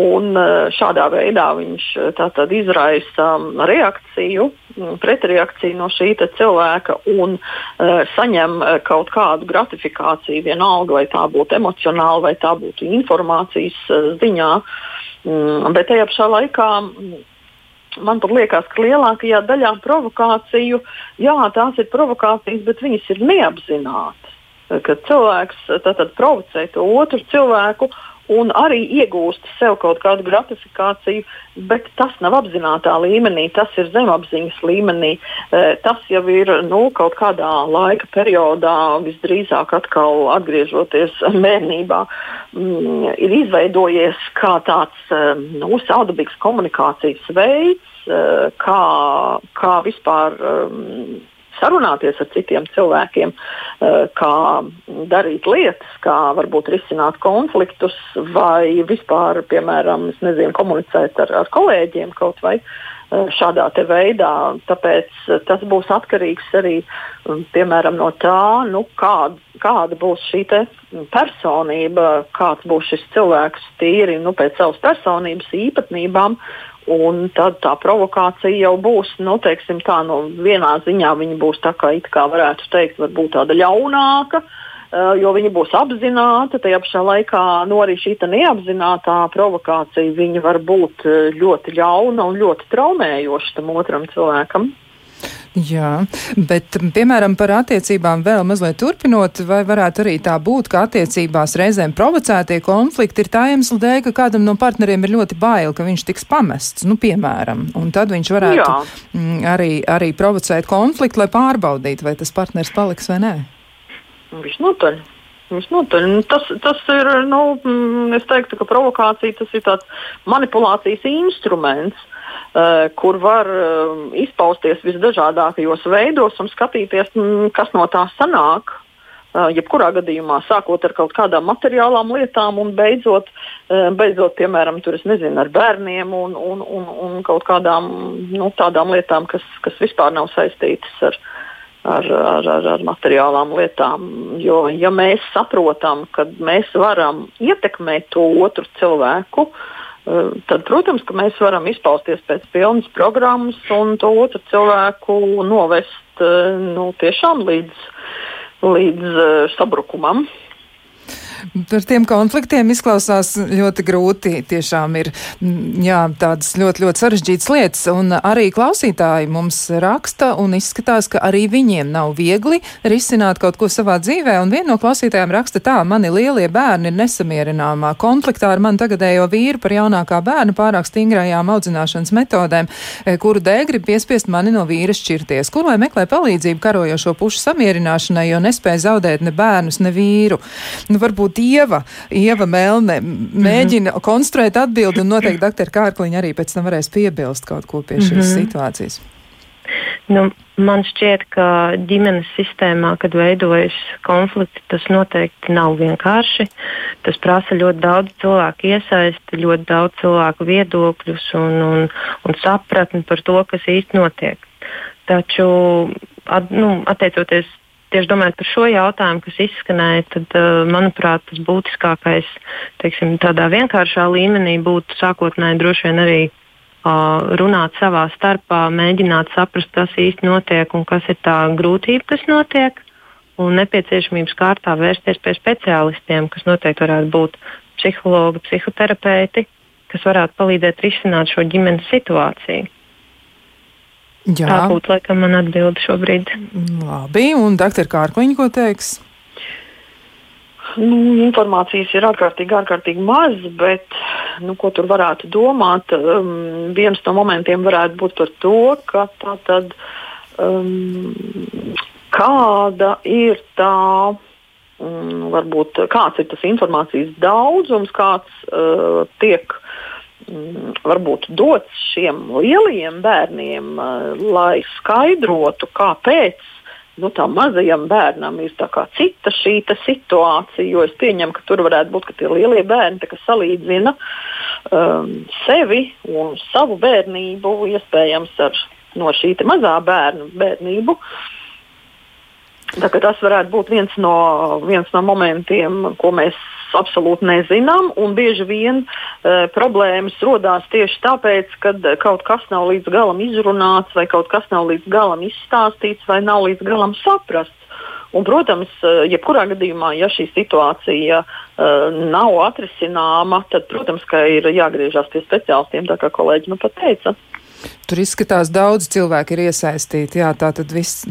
Un uh, šādā veidā viņš eh, tātad izraisa reakciju, mm, pretreakciju no šī cilvēka un uh, saņem kaut kādu gratifikāciju, vienalga vai tā būtu emocionāla vai tā būtu informācijas ziņā. Mm, bet tajā pašā laikā man liekas, ka lielākajā daļā provokāciju, jā, tās ir provokācijas, bet viņas ir neapzinātas. Kad cilvēks provocē to otru cilvēku un arī iegūst sev kaut kādu gratifikāciju, bet tas nav apzinātajā līmenī, tas ir zemapziņas līmenī. Eh, tas jau ir nu, kaut kādā laika periodā, visdrīzāk atkal atgriežoties bērnībā, mm, ir izveidojies kā tāds eh, nu, saudabīgs komunikācijas veids, eh, kā, kā vispār. Sarunāties ar citiem cilvēkiem, eh, kā darīt lietas, kā varbūt risināt konfliktus vai vispār, piemēram, nezinu, komunicēt ar, ar kolēģiem kaut vai eh, šādā veidā. Tāpēc eh, tas būs atkarīgs arī mm, piemēram, no tā, nu, kāda, kāda būs šī personība, kāds būs šis cilvēks tīri nu, pēc savas personības īpatnībām. Un tad tā provokācija jau būs, nu, teiksim, tā, nu, vienā ziņā viņa būs tā kā, kā varētu teikt, varbūt tāda ļaunāka, jo viņa būs apzināta. Tajā pašā laikā nu, arī šī neapzināta provokācija var būt ļoti ļauna un ļoti traumējoša tam otram cilvēkam. Jā, bet, piemēram, par attiecībām vēl mazliet turpinot, vai varētu arī tā būt, ka attiecībās reizēm provocētie konflikti ir tā iemesla dēļ, ka kādam no partneriem ir ļoti bail, ka viņš tiks pamests, nu, piemēram, un tad viņš varētu Jā. Arī, arī provocēt konfliktu, lai pārbaudītu, vai tas partners paliks vai nē. Visnotaļ. Visnotaļ. Nu, tas, tas ir, nu, mm, es teiktu, ka provokācija tas ir tāds manipulācijas instruments. Eh, kur var eh, izpausties visdažādākajos veidos un skatīties, mm, kas no tā sanāk. Eh, jebkurā gadījumā, sākot ar kaut kādām materiālām lietām un beidzot, beidzot piemēram, tur, nezinu, ar bērniem un, un, un, un kaut kādām nu, tādām lietām, kas, kas vispār nav saistītas ar, ar, ar, ar, ar materiālām lietām. Jo, ja mēs saprotam, ka mēs varam ietekmēt to otru cilvēku, Eh, tad, protams, mēs varam izpausties pēc pilnas programmas un to otru cilvēku novest eh, nu, tiešām līdz, līdz eh, sabrukumam. Par tiem konfliktiem izklausās ļoti grūti. Tiešām ir mm, jā, tādas ļoti, ļoti sarežģītas lietas. Un arī klausītāji mums raksta un izskatās, ka arī viņiem nav viegli risināt kaut ko savā dzīvē. Un viena no klausītājiem raksta tā, mani lielie bērni ir nesamierināmā konfliktā ar mani tagadējo vīru par jaunākā bērna pārāk stingrajām audzināšanas metodēm, eh, kuru dēļ grib piespiest mani no vīra šķirties. Kur lai meklē palīdzību karojošo pušu samierināšanai, jo nespēja zaudēt ne bērnus, ne vīru? Nu, varbūt varbūt Ieva, Ieva Melne mēģina mm -hmm. konstruēt atbildi un noteikti doktora Kārkliņa arī pēc tam varēs piebilst kaut ko pie šīs mm -hmm. situācijas. Nu, man šķiet, ka ģimenes sistēmā, kad veidojas konflikti, tas noteikti nav vienkārši. Tas prasa ļoti daudz cilvēku iesaisti, ļoti daudz cilvēku viedokļus un, un, un sapratni par to, kas īsti notiek. Taču, at, nu, attiecoties tieši domājot par šo jautājumu, kas izskanēja, tad, uh, manuprāt, tas būtiskākais, teiksim, tādā vienkāršā līmenī būtu sākotnēji droši vien arī uh, runāt savā starpā, mēģināt saprast, kas īsti notiek un kas ir tā grūtība, kas notiek. Un nepieciešamības kārtā vērsties pie speciālistiem, kas noteikti varētu būt psihologi, psihoterapeiti, kas varētu palīdzēt risināt šo ģimenes situāciju. Jā. Tā būtu laikam man atbilde šobrīd. Labi, un doktor Kārkliņa, ko teiks? Nu, informācijas ir ārkārtīgi, ārkārtīgi maz, bet nu, ko tur varētu domāt? Um, viens no momentiem varētu būt par to, ka tā tad um, kāda ir tā, um, varbūt kāds ir tas informācijas daudzums, kāds uh, tiek varbūt dots šiem lielajiem bērniem, eh, lai skaidrotu, kāpēc nu, tam mazajam bērnam ir cita šī situācija. Jo es pieņemu, ka tur varētu būt tie lielie bērni, kas salīdzina um, sevi un savu bērnību, iespējams, ar no šī mazā bērna bērnību. Tas varētu būt viens no, viens no momentiem, ko mēs absolūti nezinām. Bieži vien uh, problēmas radās tieši tāpēc, ka kaut kas nav līdz galam izrunāts, vai kaut kas nav līdz galam izstāstīts, vai nav līdz galam saprasts. Un, protams, uh, jebkurā gadījumā, ja šī situācija uh, nav atrisināma, tad, protams, ir jāgriežas pie speciālistiem, tā kā kolēģi nu pat teica. Tur izskatās daudz cilvēku ir iesaistīti. Jā, tā tad viss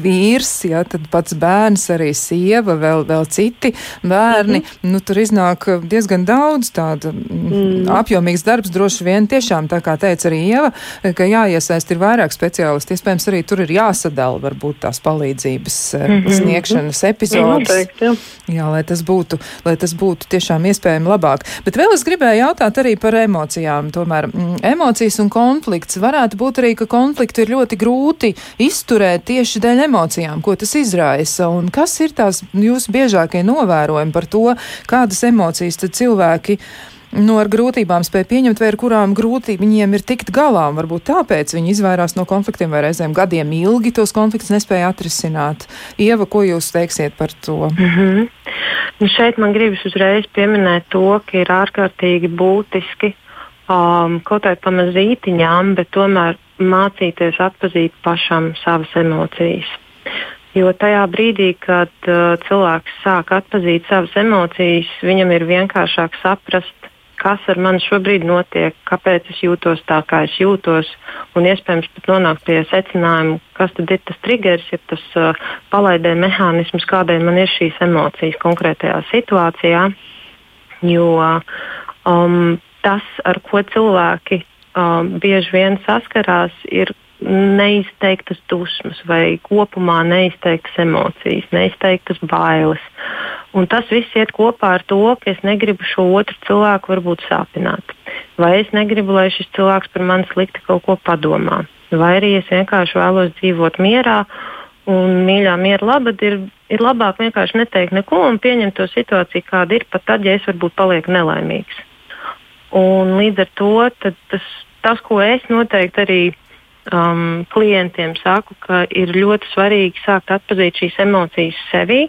vīrs, jā, tad pats bērns, arī sieva, vēl, vēl citi bērni. Mm -hmm. Nu, tur iznāk diezgan daudz tāda mm. apjomīgs darbs droši vien tiešām, tā kā teica arī Ieva, ka jāiesaist ir vairāk speciālisti. Iespējams, arī tur ir jāsadala varbūt tās palīdzības mm -hmm. sniegšanas epizodes. Noteikti, jā. jā, lai tas būtu, lai tas būtu tiešām iespējami labāk. Bet vēl es gribēju jautāt arī par emocijām. Tomēr mm, emocijas un konflikts varētu būt arī, ka konfliktu ir ļoti grūti izturēt tieši dēļ emocijām, ko tas izraisa. Un kas ir tās jūsu biežākie novērojumi par to, kādas emocijas tad cilvēki nu, ar grūtībām spēj pieņemt, vai ar kurām grūti viņiem ir tikt galā. Varbūt tāpēc viņi izvairās no konfliktiem vai reizēm gadiem ilgi tos konfliktus nespēja atrisināt. Ieva, ko jūs teiksiet par to? Mm -hmm. nu šeit man gribas uzreiz pieminēt to, ka ir ārkārtīgi būtiski um, kaut vai pamazītiņām, bet tomēr mācīties atpazīt pašam savas emocijas. Jo tajā brīdī, kad uh, cilvēks sāk atpazīt savas emocijas, viņam ir vienkāršāk saprast, kas ar mani šobrīd notiek, kāpēc es jūtos tā, kā es jūtos, un iespējams pat nonākt pie secinājuma, kas tad ir tas triggers, ja tas uh, palaidē mehānisms, kādēļ man ir šīs emocijas konkrētajā situācijā. Jo um, tas, ar ko cilvēki um, bieži vien saskarās, ir neizteiktas dusmas vai kopumā neizteiktas emocijas, neizteiktas bailes. Un tas viss iet kopā ar to, ka es negribu šo otru cilvēku varbūt sāpināt. Vai es negribu, lai šis cilvēks par mani slikti kaut ko padomā. Vai arī es vienkārši vēlos dzīvot mierā un mīļā miera labad ir, ir labāk vienkārši neteikt neko un pieņemt to situāciju, kāda ir, pat tad, ja es varbūt palieku nelaimīgs. Un līdz ar to tas, tas, ko es noteikti arī um, klientiem saku, ka ir ļoti svarīgi sākt atzīt šīs emocijas sevī,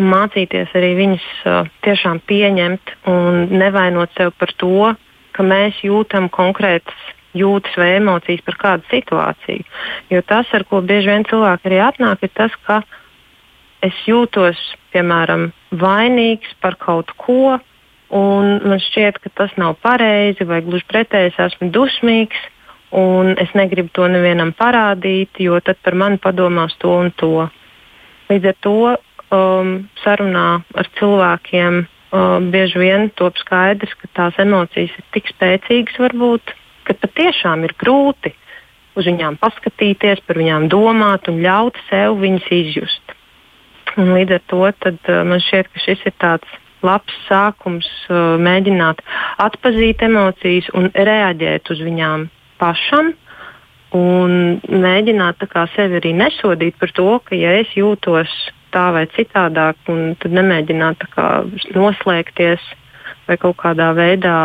mācīties arī viņas uh, tiešām pieņemt un nevainot sev par to, ka mēs jūtam konkrētas jūtas vai emocijas par kādu situāciju. Jo tas, ar ko bieži vien cilvēki arī atnāk, ir tas, ka es jūtos, piemēram, vainīgs par kaut ko, un man šķiet, ka tas nav pareizi, vai gluži pretēji es esmu dusmīgs, un es negribu to nevienam parādīt, jo tad par mani padomās to un to. Līdz ar to um, sarunā ar cilvēkiem um, bieži vien top skaidrs, ka tās emocijas ir tik spēcīgas, varbūt, ka patiešām ir grūti uz viņām paskatīties, par viņām domāt un ļaut sev viņas izjust. Un līdz ar to tad, uh, man šķiet, ka šis ir tāds labs sākums uh, mēģināt atpazīt emocijas un reaģēt uz viņām pašam un mēģināt kā, sevi arī nesodīt par to, ka ja es jūtos tā vai citādāk, tad nemēģināt kā, noslēgties vai kaut kādā veidā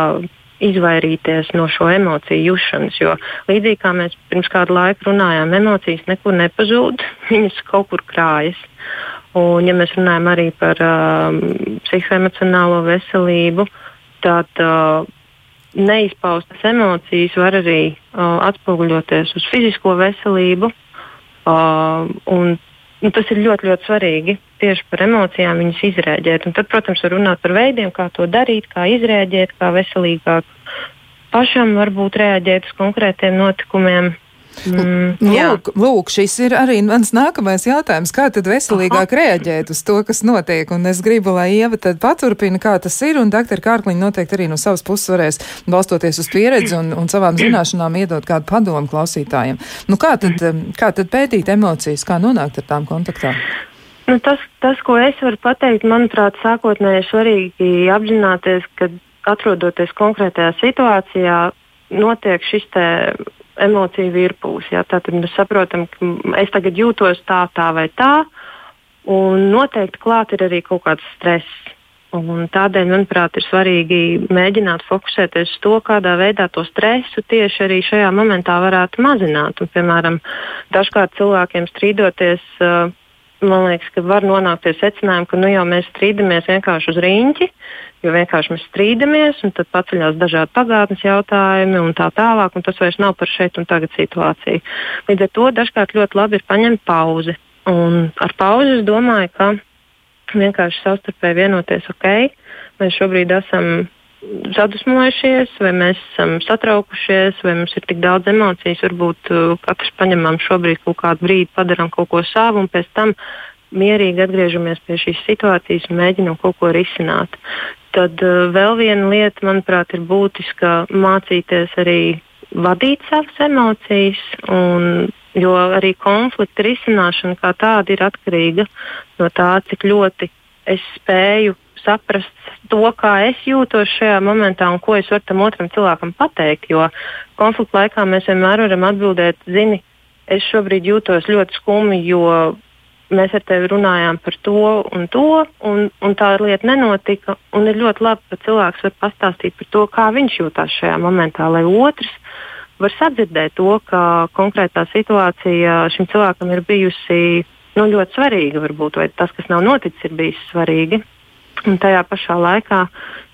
izvairīties no šo emociju jušanas. Jo līdzīgi kā mēs pirms kāda laika runājām, emocijas nekur nepazūd, viņas kaut kur krājas. Un, ja mēs runājam arī par um, psihoemocionālo veselību, tad uh, neizpaustas emocijas var arī uh, atspoguļoties uz fizisko veselību. Uh, un, un tas ir ļoti, ļoti svarīgi tieši par emocijām viņas izrēģēt. Un tad, protams, var runāt par veidiem, kā to darīt, kā izrēģēt, kā veselīgāk pašam varbūt reaģēt uz konkrētiem notikumiem. Mm, lūk, lūk, šis ir arī mans nākamais jautājums. Kā tad veselīgāk Aha. reaģēt uz to, kas notiek? Un es gribu, lai Ieva tad paturpina, kā tas ir, un doktor Kārkliņa noteikti arī no savas puses varēs, balstoties uz pieredzi un, un savām zināšanām, iedot kādu padomu klausītājiem. Nu, kā, tad, kā tad pētīt emocijas, kā nonākt ar tām kontaktā? Nu, tas, tas, ko es varu pateikt, manuprāt, sākotnēji svarīgi apzināties, ka atrodoties konkrētajā situācijā, notiek šis emociju virpūs. Ja? Tātad mēs saprotam, ka es tagad jūtos tā, tā vai tā, un noteikti klāt ir arī kaut kāds stress. Un tādēļ, manuprāt, ir svarīgi mēģināt fokusēties uz to, kādā veidā to stresu tieši arī šajā momentā varētu mazināt. Un, piemēram, dažkārt cilvēkiem strīdoties, man liekas, ka var nonākt pie secinājuma, ka nu jau mēs strīdamies vienkārši uz rīņķi, jo vienkārši mēs strīdamies, un tad paceļās dažādi pagātnes jautājumi un tā tālāk, un tas vairs nav par šeit un tagad situāciju. Līdz ar to dažkārt ļoti labi ir paņemt pauzi. Un ar pauzi es domāju, ka vienkārši savstarpēji vienoties, ok, mēs šobrīd esam sadusmojušies, vai mēs esam satraukušies, vai mums ir tik daudz emocijas. Varbūt uh, katrs paņemam šobrīd kaut kādu brīdi, padarām kaut ko savu, un pēc tam mierīgi atgriežamies pie šīs situācijas un mēģinām kaut ko risināt. Tad uh, vēl viena lieta, manuprāt, ir būtiska mācīties arī vadīt savas emocijas, un, jo arī konflikta risināšana kā tāda ir atkarīga no tā, cik ļoti es spēju saprast to, kā es jūtos šajā momentā un ko es varu tam otram cilvēkam pateikt. Jo konflikta laikā mēs vienmēr varam atbildēt, zini, es šobrīd jūtos ļoti skumji, jo mēs ar tevi runājām par to un to, un, un tā lieta nenotika. Ir ļoti labi, ka cilvēks var pastāstīt par to, kā viņš jūtas šajā momentā, lai otrs var sadzirdēt to, ka konkrētā situācija šim cilvēkam ir bijusi nu, ļoti svarīga, varbūt, vai tas, kas nav noticis, ir bijis svarīgi. Un tajā pašā laikā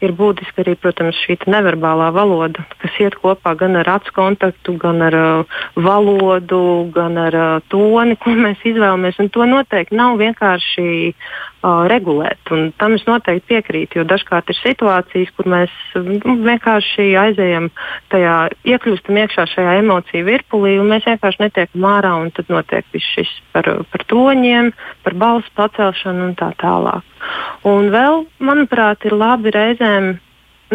ir būtiski arī, protams, šī neverbālā valoda, kas iet kopā gan ar acu kontaktu, gan ar uh, valodu, gan ar uh, toni, ko mēs izvēlamies. Un to noteikti nav vienkārši uh, regulēt. Un tam es noteikti piekrītu, jo dažkārt ir situācijas, kur mēs nu, vienkārši aizējam tajā, iekļūstam iekšā šajā emociju virpulī, un mēs vienkārši netiekam ārā, un tad notiek viss šis par, par toņiem, par balsu pacelšanu un tā tālāk. Un vēl, manuprāt, ir labi reizēm,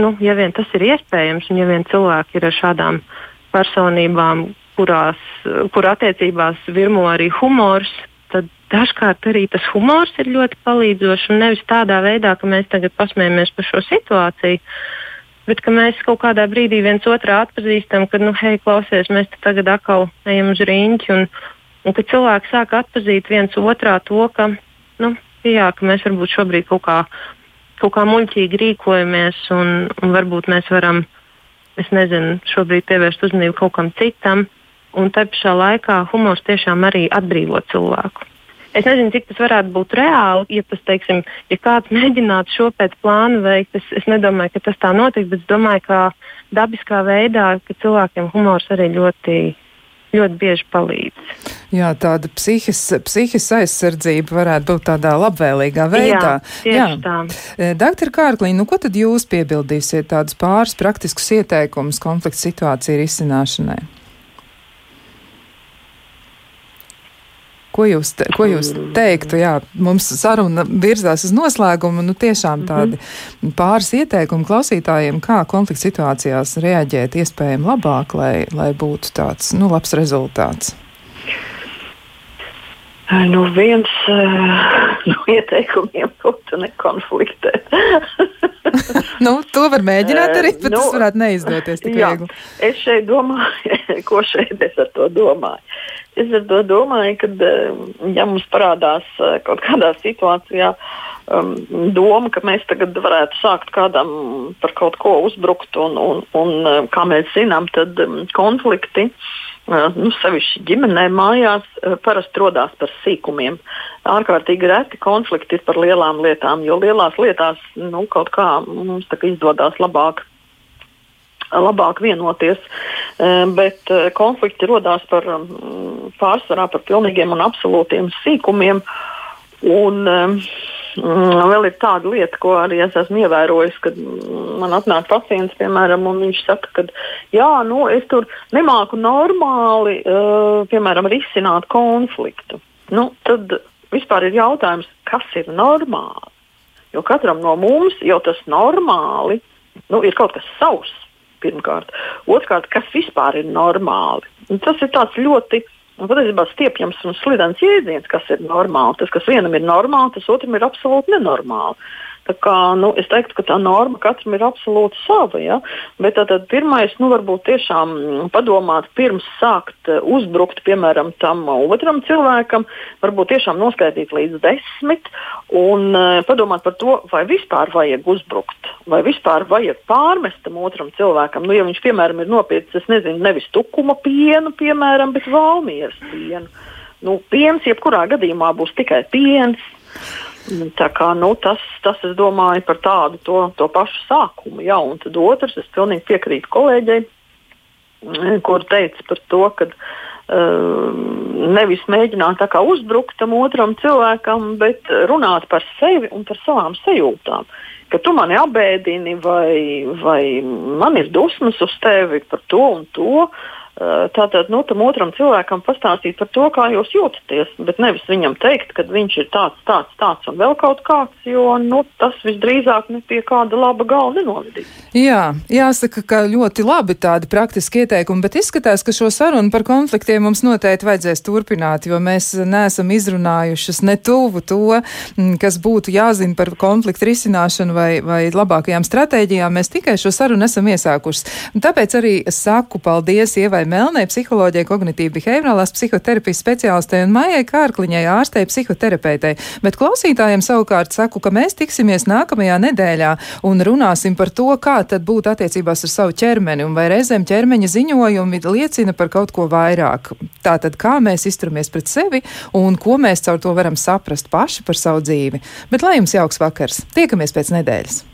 nu, ja vien tas ir iespējams, un ja vien cilvēki ir ar šādām personībām, kurās, kur attiecībās virmo arī humors, tad dažkārt arī tas humors ir ļoti palīdzošs. Nevis tādā veidā, ka mēs tagad pasmējamies par šo situāciju, bet ka mēs kaut kādā brīdī viens otrā atpazīstam, ka, nu, hei, klausies, mēs tagad atkal ejam uz rīņķi. Un, un ka cilvēki sāk atpazīt viens otrā to, ka, nu, jā, ka mēs varbūt šobrīd kaut kā, kaut kā muļķīgi rīkojamies, un, un varbūt mēs varam, es nezinu, šobrīd pievērst uzmanību kaut kam citam un te pašā laikā humors tiešām arī atbrīvo cilvēku. Es nezinu, cik tas varētu būt reāli, ja, tas, teiksim, ja kāds mēģinātu šo pēc plāna veikt. Es, es nedomāju, ka tas tā notiks, bet es domāju, ka dabiskā veidā, ka cilvēkiem humors arī ļoti ļoti bieži palīdz. Jā, tāda psihis, psihis aizsardzība varētu būt tādā labvēlīgā veidā. Jā, Jā. tā. E, Doktor Kārklīna, nu ko tad jūs piebildīsiet tādus pāris praktiskus ieteikumus konflikta situāciju risināšanai? Ko jūs, te, ko jūs teiktu? Jā, mums saruna virzās uz noslēgumu. Nu, tiešām tādi mm -hmm. pāris ieteikumi klausītājiem, kā konflikta situācijās reaģēt iespējami labāk, lai, lai būtu tāds nu, labs rezultāts. Nu, viens uh, no ieteikumiem būtu nekonfliktēt. nu, to var mēģināt arī, bet nu, tas varētu neizdoties tik jā, viegli. Es šeit domāju, ko šeit es ar to domāju. Es ar to domāju, ka, eh, ja mums parādās eh, kaut kādā situācijā um, doma, ka mēs tagad varētu sākt kādam par kaut ko uzbrukt, un, un, un eh, kā mēs zinām, tad um, konflikti. Nu, sevišķi ģimenē, mājās parasti radās par sīkumiem. Ārkārtīgi reti konflikti ir par lielām lietām, jo lielās lietās nu, kaut kā mums izdodas labāk labāk vienoties. Bet konflikti radās par pārsvarā par pilnīgiem un absolūtiem sīkumiem. Un, Mm, vēl ir tāda lieta, ko arī es esmu ievērojis, kad man atnāk pacients, piemēram, un viņš saka, ka jā, nu, es tur nemāku normāli, uh, piemēram, risināt konfliktu. Nu, tad vispār ir jautājums, kas ir normāli? Jo katram no mums jau tas normāli nu, ir kaut kas savs pirmkārt. Otrkārt, kas vispār ir normāli. Un tas ir tāds ļoti nu, patiesībā stiepjams un slidens jēdziens, kas ir normāli. Tas, kas vienam ir normāli, tas otram ir absolūti nenormāli. Kā, nu, es teiktu, ka tā norma katram ir absolūti sava. Ja? Bet tad pirmais, nu, varbūt tiešām padomāt, pirms sākt eh, uzbrukt, piemēram, tam otram cilvēkam, varbūt tiešām noskaidrot līdz desmit un uh, padomāt par to, vai vispār vajag uzbrukt, vai vispār vajag pārmest tam otram cilvēkam. Nu, ja viņš, piemēram, ir nopircis, es nezinu, nevis tukuma pienu, piemēram, bet valmieras pienu. Nu, piens jebkurā gadījumā būs tikai piens. Tā kā, nu, tas, tas, es domāju, par tādu to, to pašu sākumu. Jā, un tad otrs, es pilnīgi piekrītu kolēģei, kur teica par to, ka uh, nevis mēģināt uzbrukt tam otram cilvēkam, bet runāt par sevi un par savām sajūtām. ka tu mani apbēdini vai, vai man ir dusmas uz tevi par to un to. Eh, tātad nu, tam otram cilvēkam pastāstīt par to, kā jūs jūtaties, bet nevis viņam teikt, ka viņš ir tāds, tāds, tāds un vēl kaut kāds, jo nu, tas visdrīzāk ne pie kāda laba gala nenovedīs. Jā, jāsaka, ka ļoti labi tādi praktiski ieteikumi, bet izskatās, ka šo sarunu par konfliktiem mums noteikti vajadzēs turpināt, jo mēs neesam izrunājušas ne tuvu to, mm, kas būtu jāzina par konfliktu risināšanu vai, vai labākajām stratēģijām. Mēs tikai šo sarunu esam iesākuši. Tāpēc arī saku paldies Ievai Melnē, psiholoģijai, kognitīvi behaviorālās psihoterapijas speciālistei un Maijai Kārkliņai, ārstei psihoterapeitei. Bet klausītājiem savukārt saku, ka mēs tiksimies nākamajā nedēļā un runāsim par to, kā tad būt attiecībās ar savu ķermeni un vai reizēm ķermeņa ziņojumi liecina par kaut ko vairāk. Tātad, kā mēs izturamies pret sevi un ko mēs caur to varam saprast paši par savu dzīvi. Bet lai jums jauks vakars! Tiekamies pēc nedēļas!